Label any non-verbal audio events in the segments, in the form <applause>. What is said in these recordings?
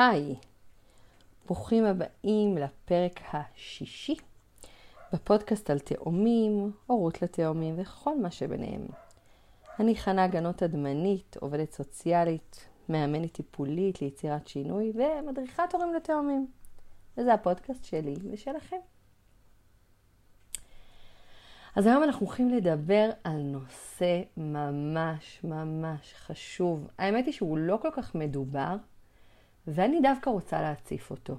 היי, ברוכים הבאים לפרק השישי בפודקאסט על תאומים, הורות לתאומים וכל מה שביניהם. אני חנה גנות אדמנית, עובדת סוציאלית, מאמנת טיפולית ליצירת שינוי ומדריכת הורים לתאומים. וזה הפודקאסט שלי ושלכם. אז היום אנחנו הולכים לדבר על נושא ממש ממש חשוב. האמת היא שהוא לא כל כך מדובר, ואני דווקא רוצה להציף אותו.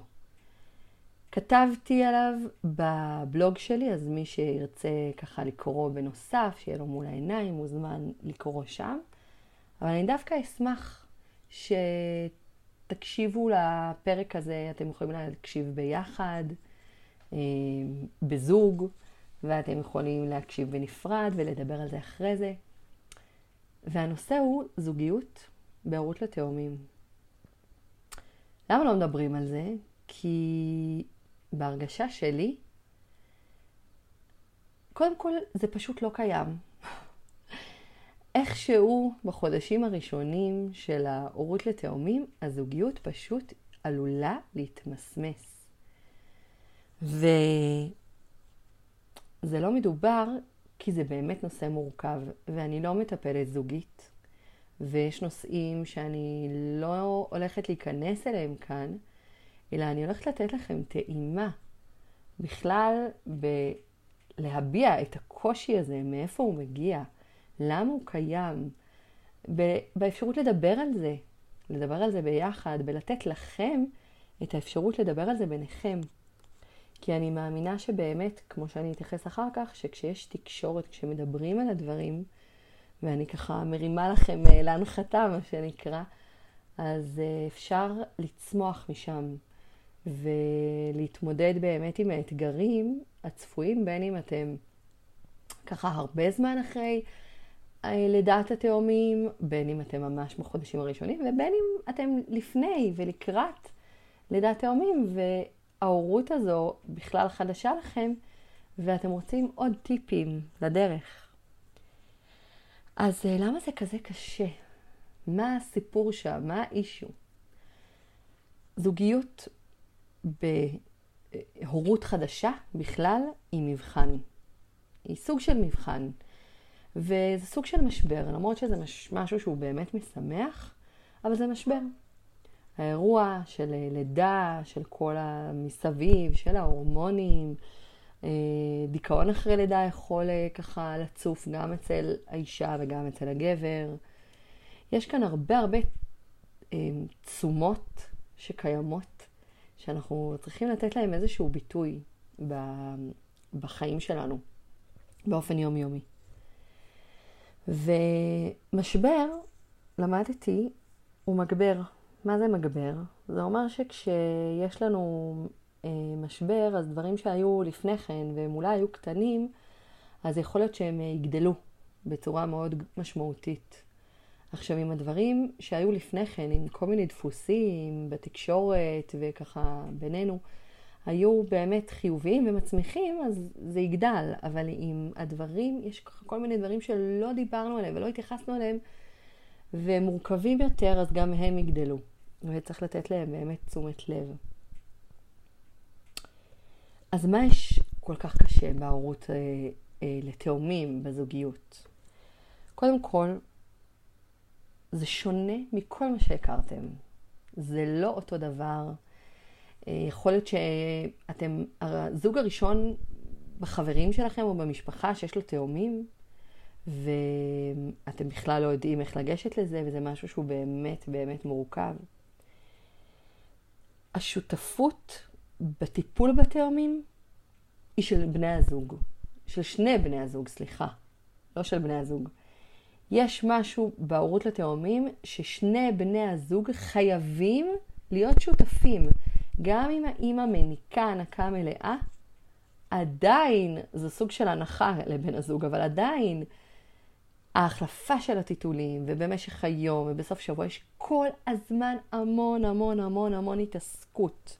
כתבתי עליו בבלוג שלי, אז מי שירצה ככה לקרוא בנוסף, שיהיה לו מול העיניים, מוזמן לקרוא שם. אבל אני דווקא אשמח שתקשיבו לפרק הזה, אתם יכולים להקשיב ביחד, אה, בזוג, ואתם יכולים להקשיב בנפרד ולדבר על זה אחרי זה. והנושא הוא זוגיות בהורות לתאומים. למה לא מדברים על זה? כי בהרגשה שלי, קודם כל זה פשוט לא קיים. איכשהו בחודשים הראשונים של ההורות לתאומים, הזוגיות פשוט עלולה להתמסמס. וזה לא מדובר כי זה באמת נושא מורכב, ואני לא מטפלת זוגית, ויש נושאים שאני לא הולכת להיכנס אליהם כאן, אלא אני הולכת לתת לכם טעימה בכלל בלהביע את הקושי הזה, מאיפה הוא מגיע, למה הוא קיים, באפשרות לדבר על זה, לדבר על זה ביחד, בלתת לכם את האפשרות לדבר על זה ביניכם. כי אני מאמינה שבאמת, כמו שאני אתייחס אחר כך, שכשיש תקשורת, כשמדברים על הדברים, ואני ככה מרימה לכם אה, להנחתה, מה שנקרא, אז אה, אפשר לצמוח משם ולהתמודד באמת עם האתגרים הצפויים, בין אם אתם ככה הרבה זמן אחרי אה, לידת התאומים, בין אם אתם ממש בחודשים הראשונים, ובין אם אתם לפני ולקראת לידת תאומים, וההורות הזו בכלל חדשה לכם, ואתם רוצים עוד טיפים לדרך. אז אה, למה זה כזה קשה? מה הסיפור שם? מה האישו? זוגיות בהורות חדשה בכלל היא מבחן. היא סוג של מבחן. וזה סוג של משבר, למרות שזה מש, משהו שהוא באמת משמח, אבל זה משבר. האירוע של אה, לידה, של כל המסביב, של ההורמונים, אה, דיכאון אחרי לידה יכול אה, ככה לצוף גם אצל האישה וגם אצל הגבר. יש כאן הרבה הרבה תשומות שקיימות, שאנחנו צריכים לתת להם איזשהו ביטוי בחיים שלנו, באופן יומיומי. ומשבר, למדתי, הוא מגבר. מה זה מגבר? זה אומר שכשיש לנו אה, משבר, אז דברים שהיו לפני כן, והם אולי היו קטנים, אז יכול להיות שהם אה, יגדלו בצורה מאוד משמעותית. עכשיו, עם הדברים שהיו לפני כן, עם כל מיני דפוסים בתקשורת וככה בינינו, היו באמת חיוביים ומצמיחים, אז זה יגדל. אבל אם הדברים, יש כל מיני דברים שלא דיברנו עליהם ולא התייחסנו אליהם, והם מורכבים יותר, אז גם הם יגדלו. וצריך לתת להם באמת תשומת לב. אז מה יש כל כך קשה בהורות אה, אה, לתאומים בזוגיות? קודם כל, זה שונה מכל מה שהכרתם. זה לא אותו דבר. אה, יכול להיות שאתם, הזוג הראשון בחברים שלכם או במשפחה שיש לו תאומים, ואתם בכלל לא יודעים איך לגשת לזה, וזה משהו שהוא באמת באמת מורכב. השותפות בטיפול בתאומים היא של בני הזוג, של שני בני הזוג, סליחה, לא של בני הזוג. יש משהו בהורות לתאומים ששני בני הזוג חייבים להיות שותפים. גם אם האימא מניקה הנקה מלאה, עדיין, זה סוג של הנחה לבן הזוג, אבל עדיין ההחלפה של הטיטולים, ובמשך היום, ובסוף שבוע, יש כל הזמן המון המון המון המון התעסקות.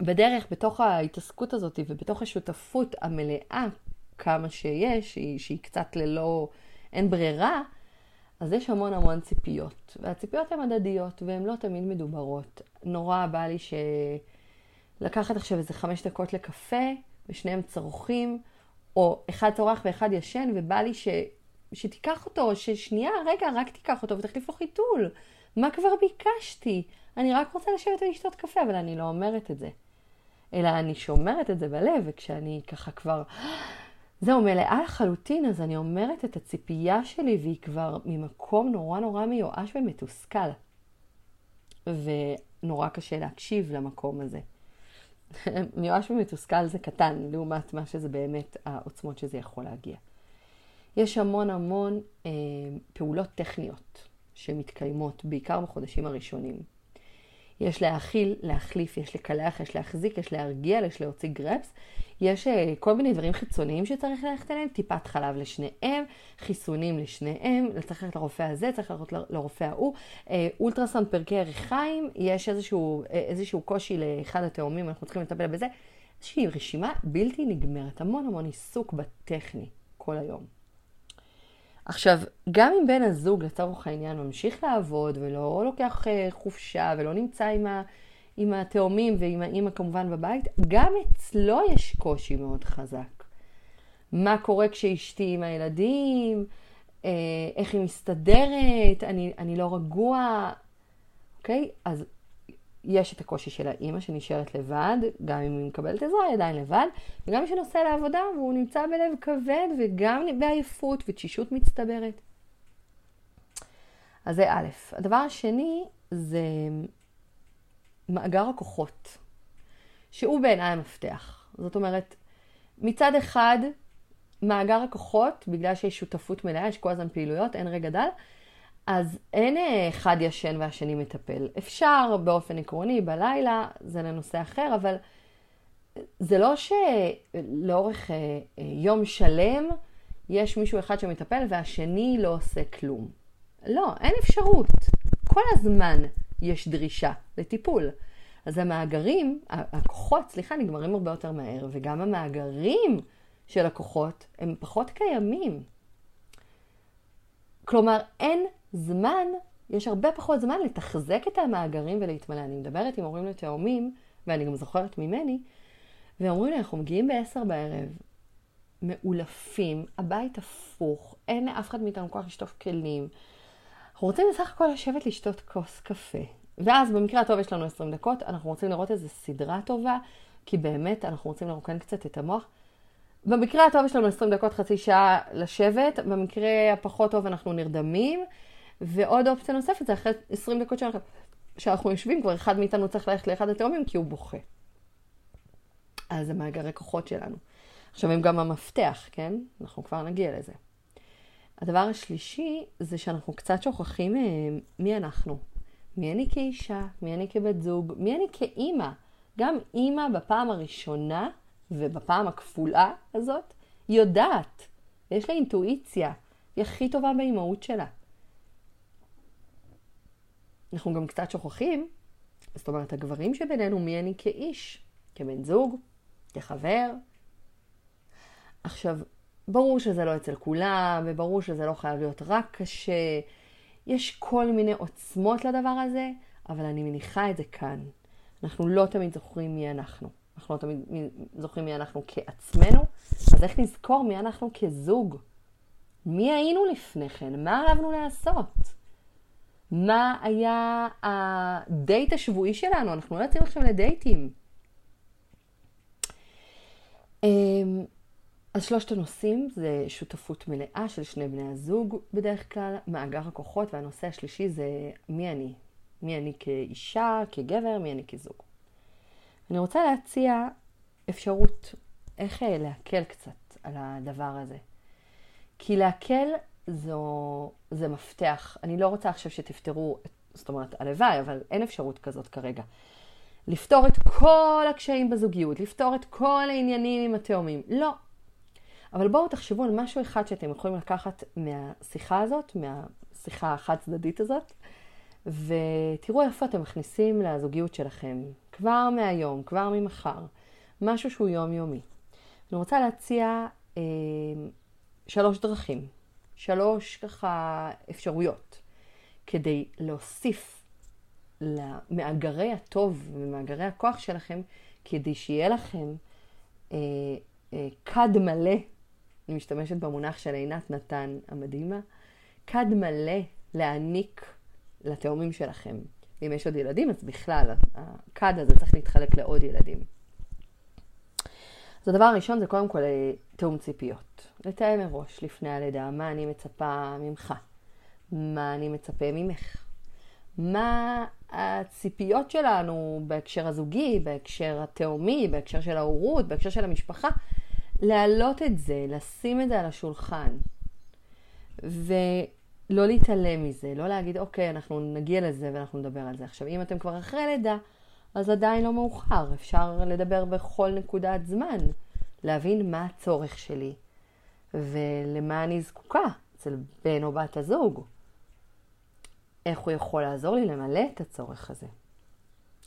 ובדרך, בתוך ההתעסקות הזאת ובתוך השותפות המלאה, כמה שיש, שהיא, שהיא קצת ללא, אין ברירה, אז יש המון המון ציפיות, והציפיות הן הדדיות, והן לא תמיד מדוברות. נורא בא לי ש... לקחת עכשיו איזה חמש דקות לקפה, ושניהם צורכים, או אחד צורח ואחד ישן, ובא לי ש... שתיקח אותו, ששנייה, רגע, רק תיקח אותו ותחליף לו חיתול. מה כבר ביקשתי? אני רק רוצה לשבת ולשתות קפה, אבל אני לא אומרת את זה. אלא אני שומרת את זה בלב, וכשאני ככה כבר, זהו, מלאה לחלוטין, אז אני אומרת את הציפייה שלי, והיא כבר ממקום נורא נורא מיואש ומתוסכל. ונורא קשה להקשיב למקום הזה. <laughs> מיואש ומתוסכל זה קטן, לעומת מה שזה באמת העוצמות שזה יכול להגיע. יש המון המון אה, פעולות טכניות שמתקיימות, בעיקר בחודשים הראשונים. יש להאכיל, להחליף, יש לקלח, יש להחזיק, יש להרגיע, יש להוציא גרפס. יש אה, כל מיני דברים חיצוניים שצריך ללכת אליהם, טיפת חלב לשניהם, חיסונים לשניהם, צריך ללכת לרופא הזה, צריך ללכת לרופא ההוא, אה, אולטרסאונד פרקי ירכיים, יש איזשהו, אה, איזשהו קושי לאחד התאומים, אנחנו צריכים לטפל בזה. איזושהי רשימה בלתי נגמרת, המון המון עיסוק בטכני כל היום. עכשיו, גם אם בן הזוג לצורך העניין ממשיך לעבוד ולא לוקח חופשה ולא נמצא עם ה... עם התאומים ועם האימא כמובן בבית, גם אצלו יש קושי מאוד חזק. מה קורה כשאשתי עם הילדים, אה, איך היא מסתדרת, אני, אני לא רגוע, אוקיי? אז יש את הקושי של האימא שנשארת לבד, גם אם היא מקבלת עזרה, היא עדיין לבד, וגם מי שנוסע לעבודה והוא נמצא בלב כבד וגם בעייפות ותשישות מצטברת. אז זה א'. הדבר השני זה מאגר הכוחות, שהוא בעיניי המפתח. זאת אומרת, מצד אחד, מאגר הכוחות, בגלל שיש שותפות מלאה, יש כל הזמן פעילויות, אין רגע דל, אז אין אה, אחד ישן והשני מטפל. אפשר באופן עקרוני בלילה, זה לנושא אחר, אבל זה לא שלאורך אה, אה, יום שלם יש מישהו אחד שמטפל והשני לא עושה כלום. לא, אין אפשרות. כל הזמן יש דרישה לטיפול. אז המאגרים, הכוחות, סליחה, נגמרים הרבה יותר מהר, וגם המאגרים של הכוחות הם פחות קיימים. כלומר, אין זמן, יש הרבה פחות זמן לתחזק את המאגרים ולהתמלא. אני מדברת עם הורים לתאומים, ואני גם זוכרת ממני, ואומרים לי, אנחנו מגיעים ב-10 בערב, מאולפים, הבית הפוך, אין לאף אחד מאיתנו כוח לשטוף כלים. אנחנו רוצים בסך הכל לשבת לשתות כוס קפה. ואז במקרה הטוב יש לנו 20 דקות, אנחנו רוצים לראות איזו סדרה טובה, כי באמת אנחנו רוצים לרוקן קצת את המוח. במקרה הטוב יש לנו 20 דקות, חצי שעה לשבת, במקרה הפחות טוב אנחנו נרדמים, ועוד אופציה נוספת זה אחרי 20 דקות שאנחנו, שאנחנו יושבים, כבר אחד מאיתנו צריך ללכת לאחד התאומים כי הוא בוכה. אז זה מאגרי כוחות שלנו. עכשיו הם גם המפתח, כן? אנחנו כבר נגיע לזה. הדבר השלישי זה שאנחנו קצת שוכחים אה, מי אנחנו. מי אני כאישה, מי אני כבת זוג, מי אני כאימא. גם אימא בפעם הראשונה ובפעם הכפולה הזאת יודעת, יש לה אינטואיציה, היא הכי טובה באימהות שלה. אנחנו גם קצת שוכחים, זאת אומרת, הגברים שבינינו, מי אני כאיש, כבן זוג, כחבר. עכשיו, ברור שזה לא אצל כולם, וברור שזה לא חייב להיות רק קשה. יש כל מיני עוצמות לדבר הזה, אבל אני מניחה את זה כאן. אנחנו לא תמיד זוכרים מי אנחנו. אנחנו לא תמיד זוכרים מי אנחנו כעצמנו, אז איך נזכור מי אנחנו כזוג? מי היינו לפני כן? מה אהבנו לעשות? מה היה הדייט השבועי שלנו? אנחנו לא יוצאים עכשיו לדייטים. אמ, אז שלושת הנושאים זה שותפות מלאה של שני בני הזוג בדרך כלל, מאגר הכוחות, והנושא השלישי זה מי אני. מי אני כאישה, כגבר, מי אני כזוג. אני רוצה להציע אפשרות איך אה, להקל קצת על הדבר הזה. כי להקל זו, זה מפתח. אני לא רוצה עכשיו שתפתרו, זאת אומרת, הלוואי, אבל אין אפשרות כזאת כרגע. לפתור את כל הקשיים בזוגיות, לפתור את כל העניינים עם התאומים. לא, אבל בואו תחשבו על משהו אחד שאתם יכולים לקחת מהשיחה הזאת, מהשיחה החד צדדית הזאת, ותראו איפה אתם מכניסים לזוגיות שלכם, כבר מהיום, כבר ממחר, משהו שהוא יומיומי. אני רוצה להציע אה, שלוש דרכים שלוש ככה אפשרויות כדי להוסיף למאגרי הטוב ומאגרי הכוח שלכם, כדי שיהיה לכם אה, אה, כד מלא, אני משתמשת במונח של עינת נתן המדהימה, כד מלא להעניק לתאומים שלכם. אם יש עוד ילדים, אז בכלל, הכד הזה צריך להתחלק לעוד ילדים. אז הדבר הראשון זה קודם כל אה, תאום ציפיות. לתאם מראש לפני הלידה, מה אני מצפה ממך, מה אני מצפה ממך, מה הציפיות שלנו בהקשר הזוגי, בהקשר התאומי, בהקשר של ההורות, בהקשר של המשפחה, להעלות את זה, לשים את זה על השולחן. ולא להתעלם מזה, לא להגיד, אוקיי, אנחנו נגיע לזה ואנחנו נדבר על זה. עכשיו, אם אתם כבר אחרי לידה, אז עדיין לא מאוחר, אפשר לדבר בכל נקודת זמן, להבין מה הצורך שלי ולמה אני זקוקה אצל בן או בת הזוג. איך הוא יכול לעזור לי למלא את הצורך הזה.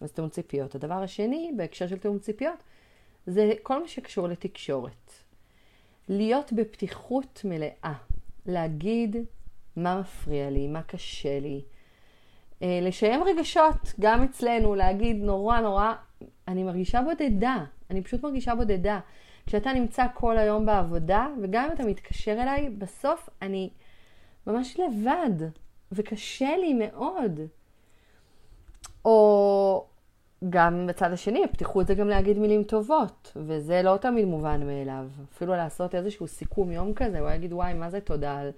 אז תאום ציפיות. הדבר השני, בהקשר של תאום ציפיות, זה כל מה שקשור לתקשורת. להיות בפתיחות מלאה, להגיד מה מפריע לי, מה קשה לי, לשיים רגשות, גם אצלנו, להגיד נורא נורא, אני מרגישה בודדה, אני פשוט מרגישה בודדה. כשאתה נמצא כל היום בעבודה, וגם אם אתה מתקשר אליי, בסוף אני ממש לבד, וקשה לי מאוד. או גם בצד השני, הפתיחות זה גם להגיד מילים טובות, וזה לא תמיד מובן מאליו. אפילו לעשות איזשהו סיכום יום כזה, הוא יגיד, וואי, מה זה תודה על,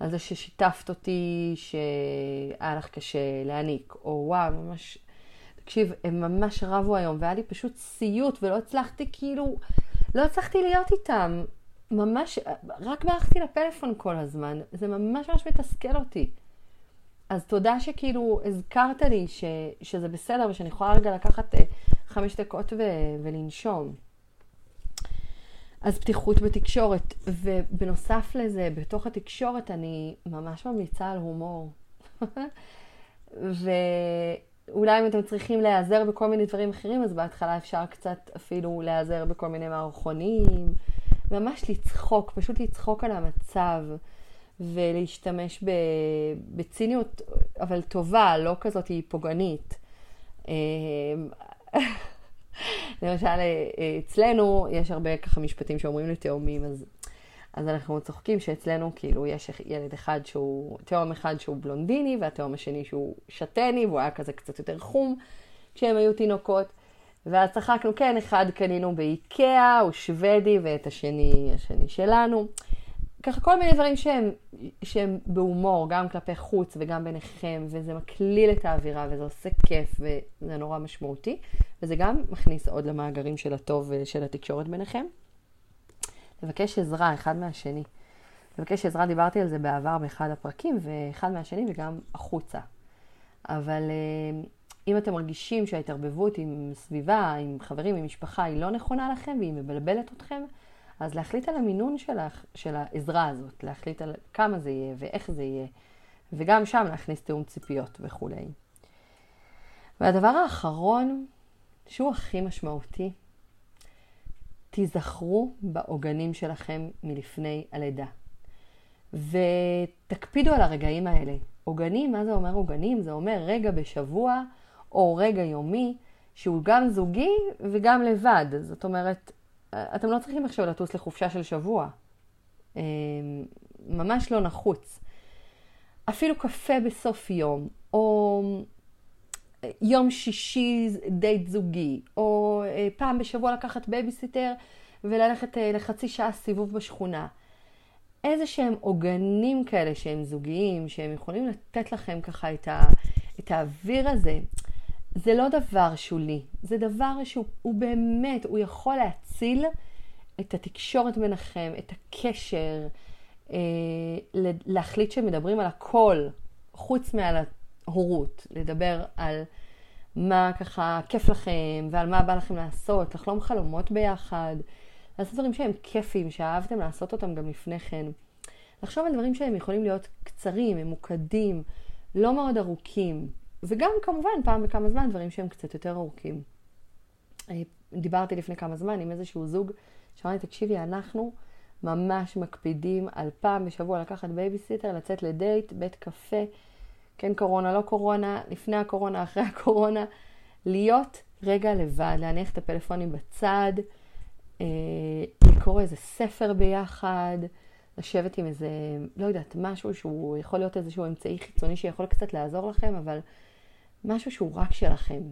על זה ששיתפת אותי שהיה לך קשה להעניק, או וואו, ממש, תקשיב, הם ממש רבו היום, והיה לי פשוט סיוט, ולא הצלחתי כאילו, לא הצלחתי להיות איתם. ממש, רק ברחתי לפלאפון כל הזמן, זה ממש ממש מתסכל אותי. אז תודה שכאילו הזכרת לי ש, שזה בסדר ושאני יכולה רגע לקחת uh, חמש דקות ו, ולנשום. אז פתיחות בתקשורת, ובנוסף לזה, בתוך התקשורת אני ממש ממליצה על הומור. ואולי אם אתם צריכים להיעזר בכל מיני דברים אחרים, אז בהתחלה אפשר קצת אפילו להיעזר בכל מיני מערכונים, ממש לצחוק, פשוט לצחוק על המצב. ולהשתמש בציניות, אבל טובה, לא כזאת היא פוגענית. למשל, אצלנו יש הרבה ככה משפטים שאומרים לתאומים, אז, אז אנחנו צוחקים שאצלנו כאילו יש ילד אחד שהוא, תאום אחד שהוא בלונדיני, והתאום השני שהוא שתני, והוא היה כזה קצת יותר חום כשהם היו תינוקות. ואז צחקנו, כן, אחד קנינו באיקאה, הוא שוודי, ואת השני, השני שלנו. ככה כל מיני דברים שהם, שהם בהומור, גם כלפי חוץ וגם ביניכם, וזה מקליל את האווירה וזה עושה כיף וזה נורא משמעותי, וזה גם מכניס עוד למאגרים של הטוב ושל התקשורת ביניכם. לבקש עזרה אחד מהשני. לבקש עזרה, דיברתי על זה בעבר באחד הפרקים, ואחד מהשני וגם החוצה. אבל אה, אם אתם מרגישים שההתערבבות עם סביבה, עם חברים, עם משפחה, היא לא נכונה לכם והיא מבלבלת אתכם, אז להחליט על המינון שלך, של העזרה הזאת, להחליט על כמה זה יהיה ואיך זה יהיה, וגם שם להכניס תיאום ציפיות וכולי. והדבר האחרון, שהוא הכי משמעותי, תיזכרו בעוגנים שלכם מלפני הלידה. ותקפידו על הרגעים האלה. עוגנים, מה זה אומר עוגנים? זה אומר רגע בשבוע או רגע יומי שהוא גם זוגי וגם לבד. זאת אומרת, אתם לא צריכים עכשיו לטוס לחופשה של שבוע. אמ, ממש לא נחוץ. אפילו קפה בסוף יום, או יום שישי דייט זוגי, או אה, פעם בשבוע לקחת בייביסיטר וללכת אה, לחצי שעה סיבוב בשכונה. איזה שהם עוגנים כאלה שהם זוגיים, שהם יכולים לתת לכם ככה את, ה, את האוויר הזה. זה לא דבר שולי, זה דבר שהוא באמת, הוא יכול להציל את התקשורת ביניכם, את הקשר, אה, להחליט שמדברים על הכל, חוץ מעל ההורות, לדבר על מה ככה כיף לכם ועל מה בא לכם לעשות, לחלום חלומות ביחד, לעשות דברים שהם כיפים, שאהבתם לעשות אותם גם לפני כן. לחשוב על דברים שהם יכולים להיות קצרים, ממוקדים, לא מאוד ארוכים. וגם כמובן פעם בכמה זמן דברים שהם קצת יותר ארוכים. אה, דיברתי לפני כמה זמן עם איזשהו זוג שאמר לי, תקשיבי, אנחנו ממש מקפידים על פעם בשבוע לקחת בייביסיטר, לצאת לדייט, בית קפה, כן קורונה, לא קורונה, לפני הקורונה, אחרי הקורונה, להיות רגע לבד, להניח את הפלאפונים בצד, אה, לקרוא איזה ספר ביחד, לשבת עם איזה, לא יודעת, משהו שהוא יכול להיות איזשהו אמצעי חיצוני שיכול קצת לעזור לכם, אבל משהו שהוא רק שלכם.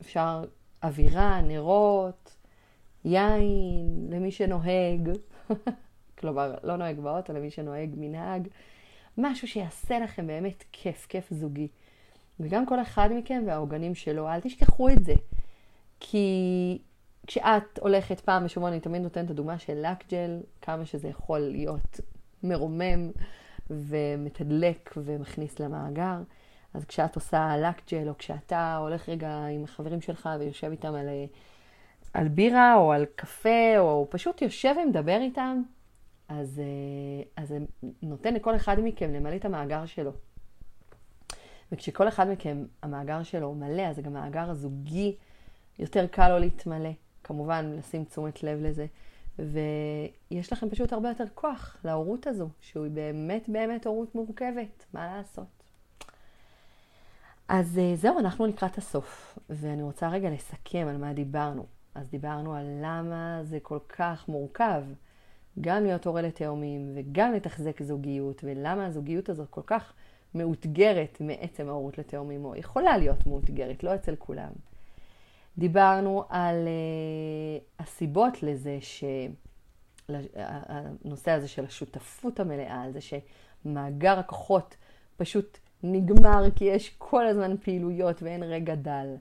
אפשר אווירה, נרות, יין, למי שנוהג, <laughs> כלומר, לא נוהג באוטו, למי שנוהג מנהג, משהו שיעשה לכם באמת כיף, כיף זוגי. וגם כל אחד מכם והעוגנים שלו, אל תשכחו את זה. כי כשאת הולכת פעם בשבוע, אני תמיד נותנת את הדוגמה של לקג'ל, כמה שזה יכול להיות מרומם ומתדלק ומכניס למאגר. אז כשאת עושה לקג'ל, או כשאתה הולך רגע עם החברים שלך ויושב איתם על, על בירה או על קפה, או פשוט יושב ומדבר איתם, אז, אז זה נותן לכל אחד מכם למלא את המאגר שלו. וכשכל אחד מכם, המאגר שלו מלא, אז גם מאגר הזוגי יותר קל לו להתמלא. כמובן, לשים תשומת לב לזה. ויש לכם פשוט הרבה יותר כוח להורות הזו, שהיא באמת באמת הורות מורכבת, מה לעשות. אז אה, זהו, אנחנו לקראת הסוף, ואני רוצה רגע לסכם על מה דיברנו. אז דיברנו על למה זה כל כך מורכב גם להיות הורה לתאומים וגם לתחזק זוגיות, ולמה הזוגיות הזאת כל כך מאותגרת מעצם ההורות לתאומים, או יכולה להיות מאותגרת, לא אצל כולם. דיברנו על uh, הסיבות לזה, שהנושא הזה של השותפות המלאה, על זה שמאגר הכוחות פשוט נגמר כי יש כל הזמן פעילויות ואין רגע דל.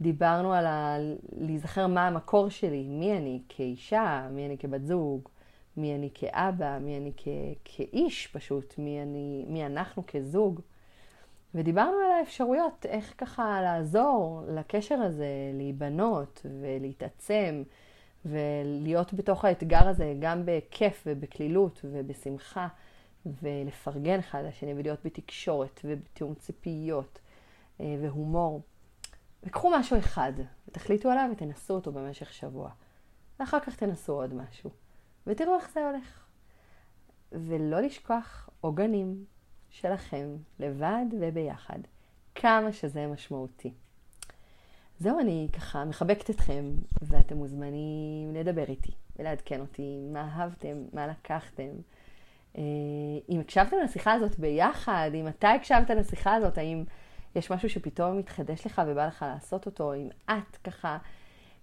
דיברנו על ה... להיזכר מה המקור שלי, מי אני כאישה, מי אני כבת זוג, מי אני כאבא, מי אני כ... כאיש פשוט, מי, אני... מי אנחנו כזוג. ודיברנו על האפשרויות, איך ככה לעזור לקשר הזה להיבנות ולהתעצם ולהיות בתוך האתגר הזה גם בכיף ובקלילות ובשמחה ולפרגן אחד לשני ולהיות בתקשורת ובתיאום ציפיות אה, והומור. וקחו משהו אחד ותחליטו עליו ותנסו אותו במשך שבוע. ואחר כך תנסו עוד משהו ותראו איך זה הולך. ולא לשכוח עוגנים. שלכם, לבד וביחד. כמה שזה משמעותי. זהו, אני ככה מחבקת אתכם, ואתם מוזמנים לדבר איתי ולעדכן אותי מה אהבתם, מה לקחתם. אה, אם הקשבתם לשיחה הזאת ביחד, אם אתה הקשבת לשיחה הזאת, האם יש משהו שפתאום מתחדש לך ובא לך לעשות אותו, אם את ככה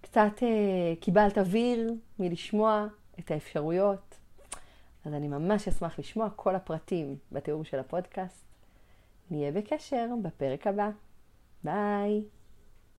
קצת אה, קיבלת אוויר מלשמוע את האפשרויות, אז אני ממש אשמח לשמוע כל הפרטים בתיאור של הפודקאסט. נהיה בקשר בפרק הבא. ביי.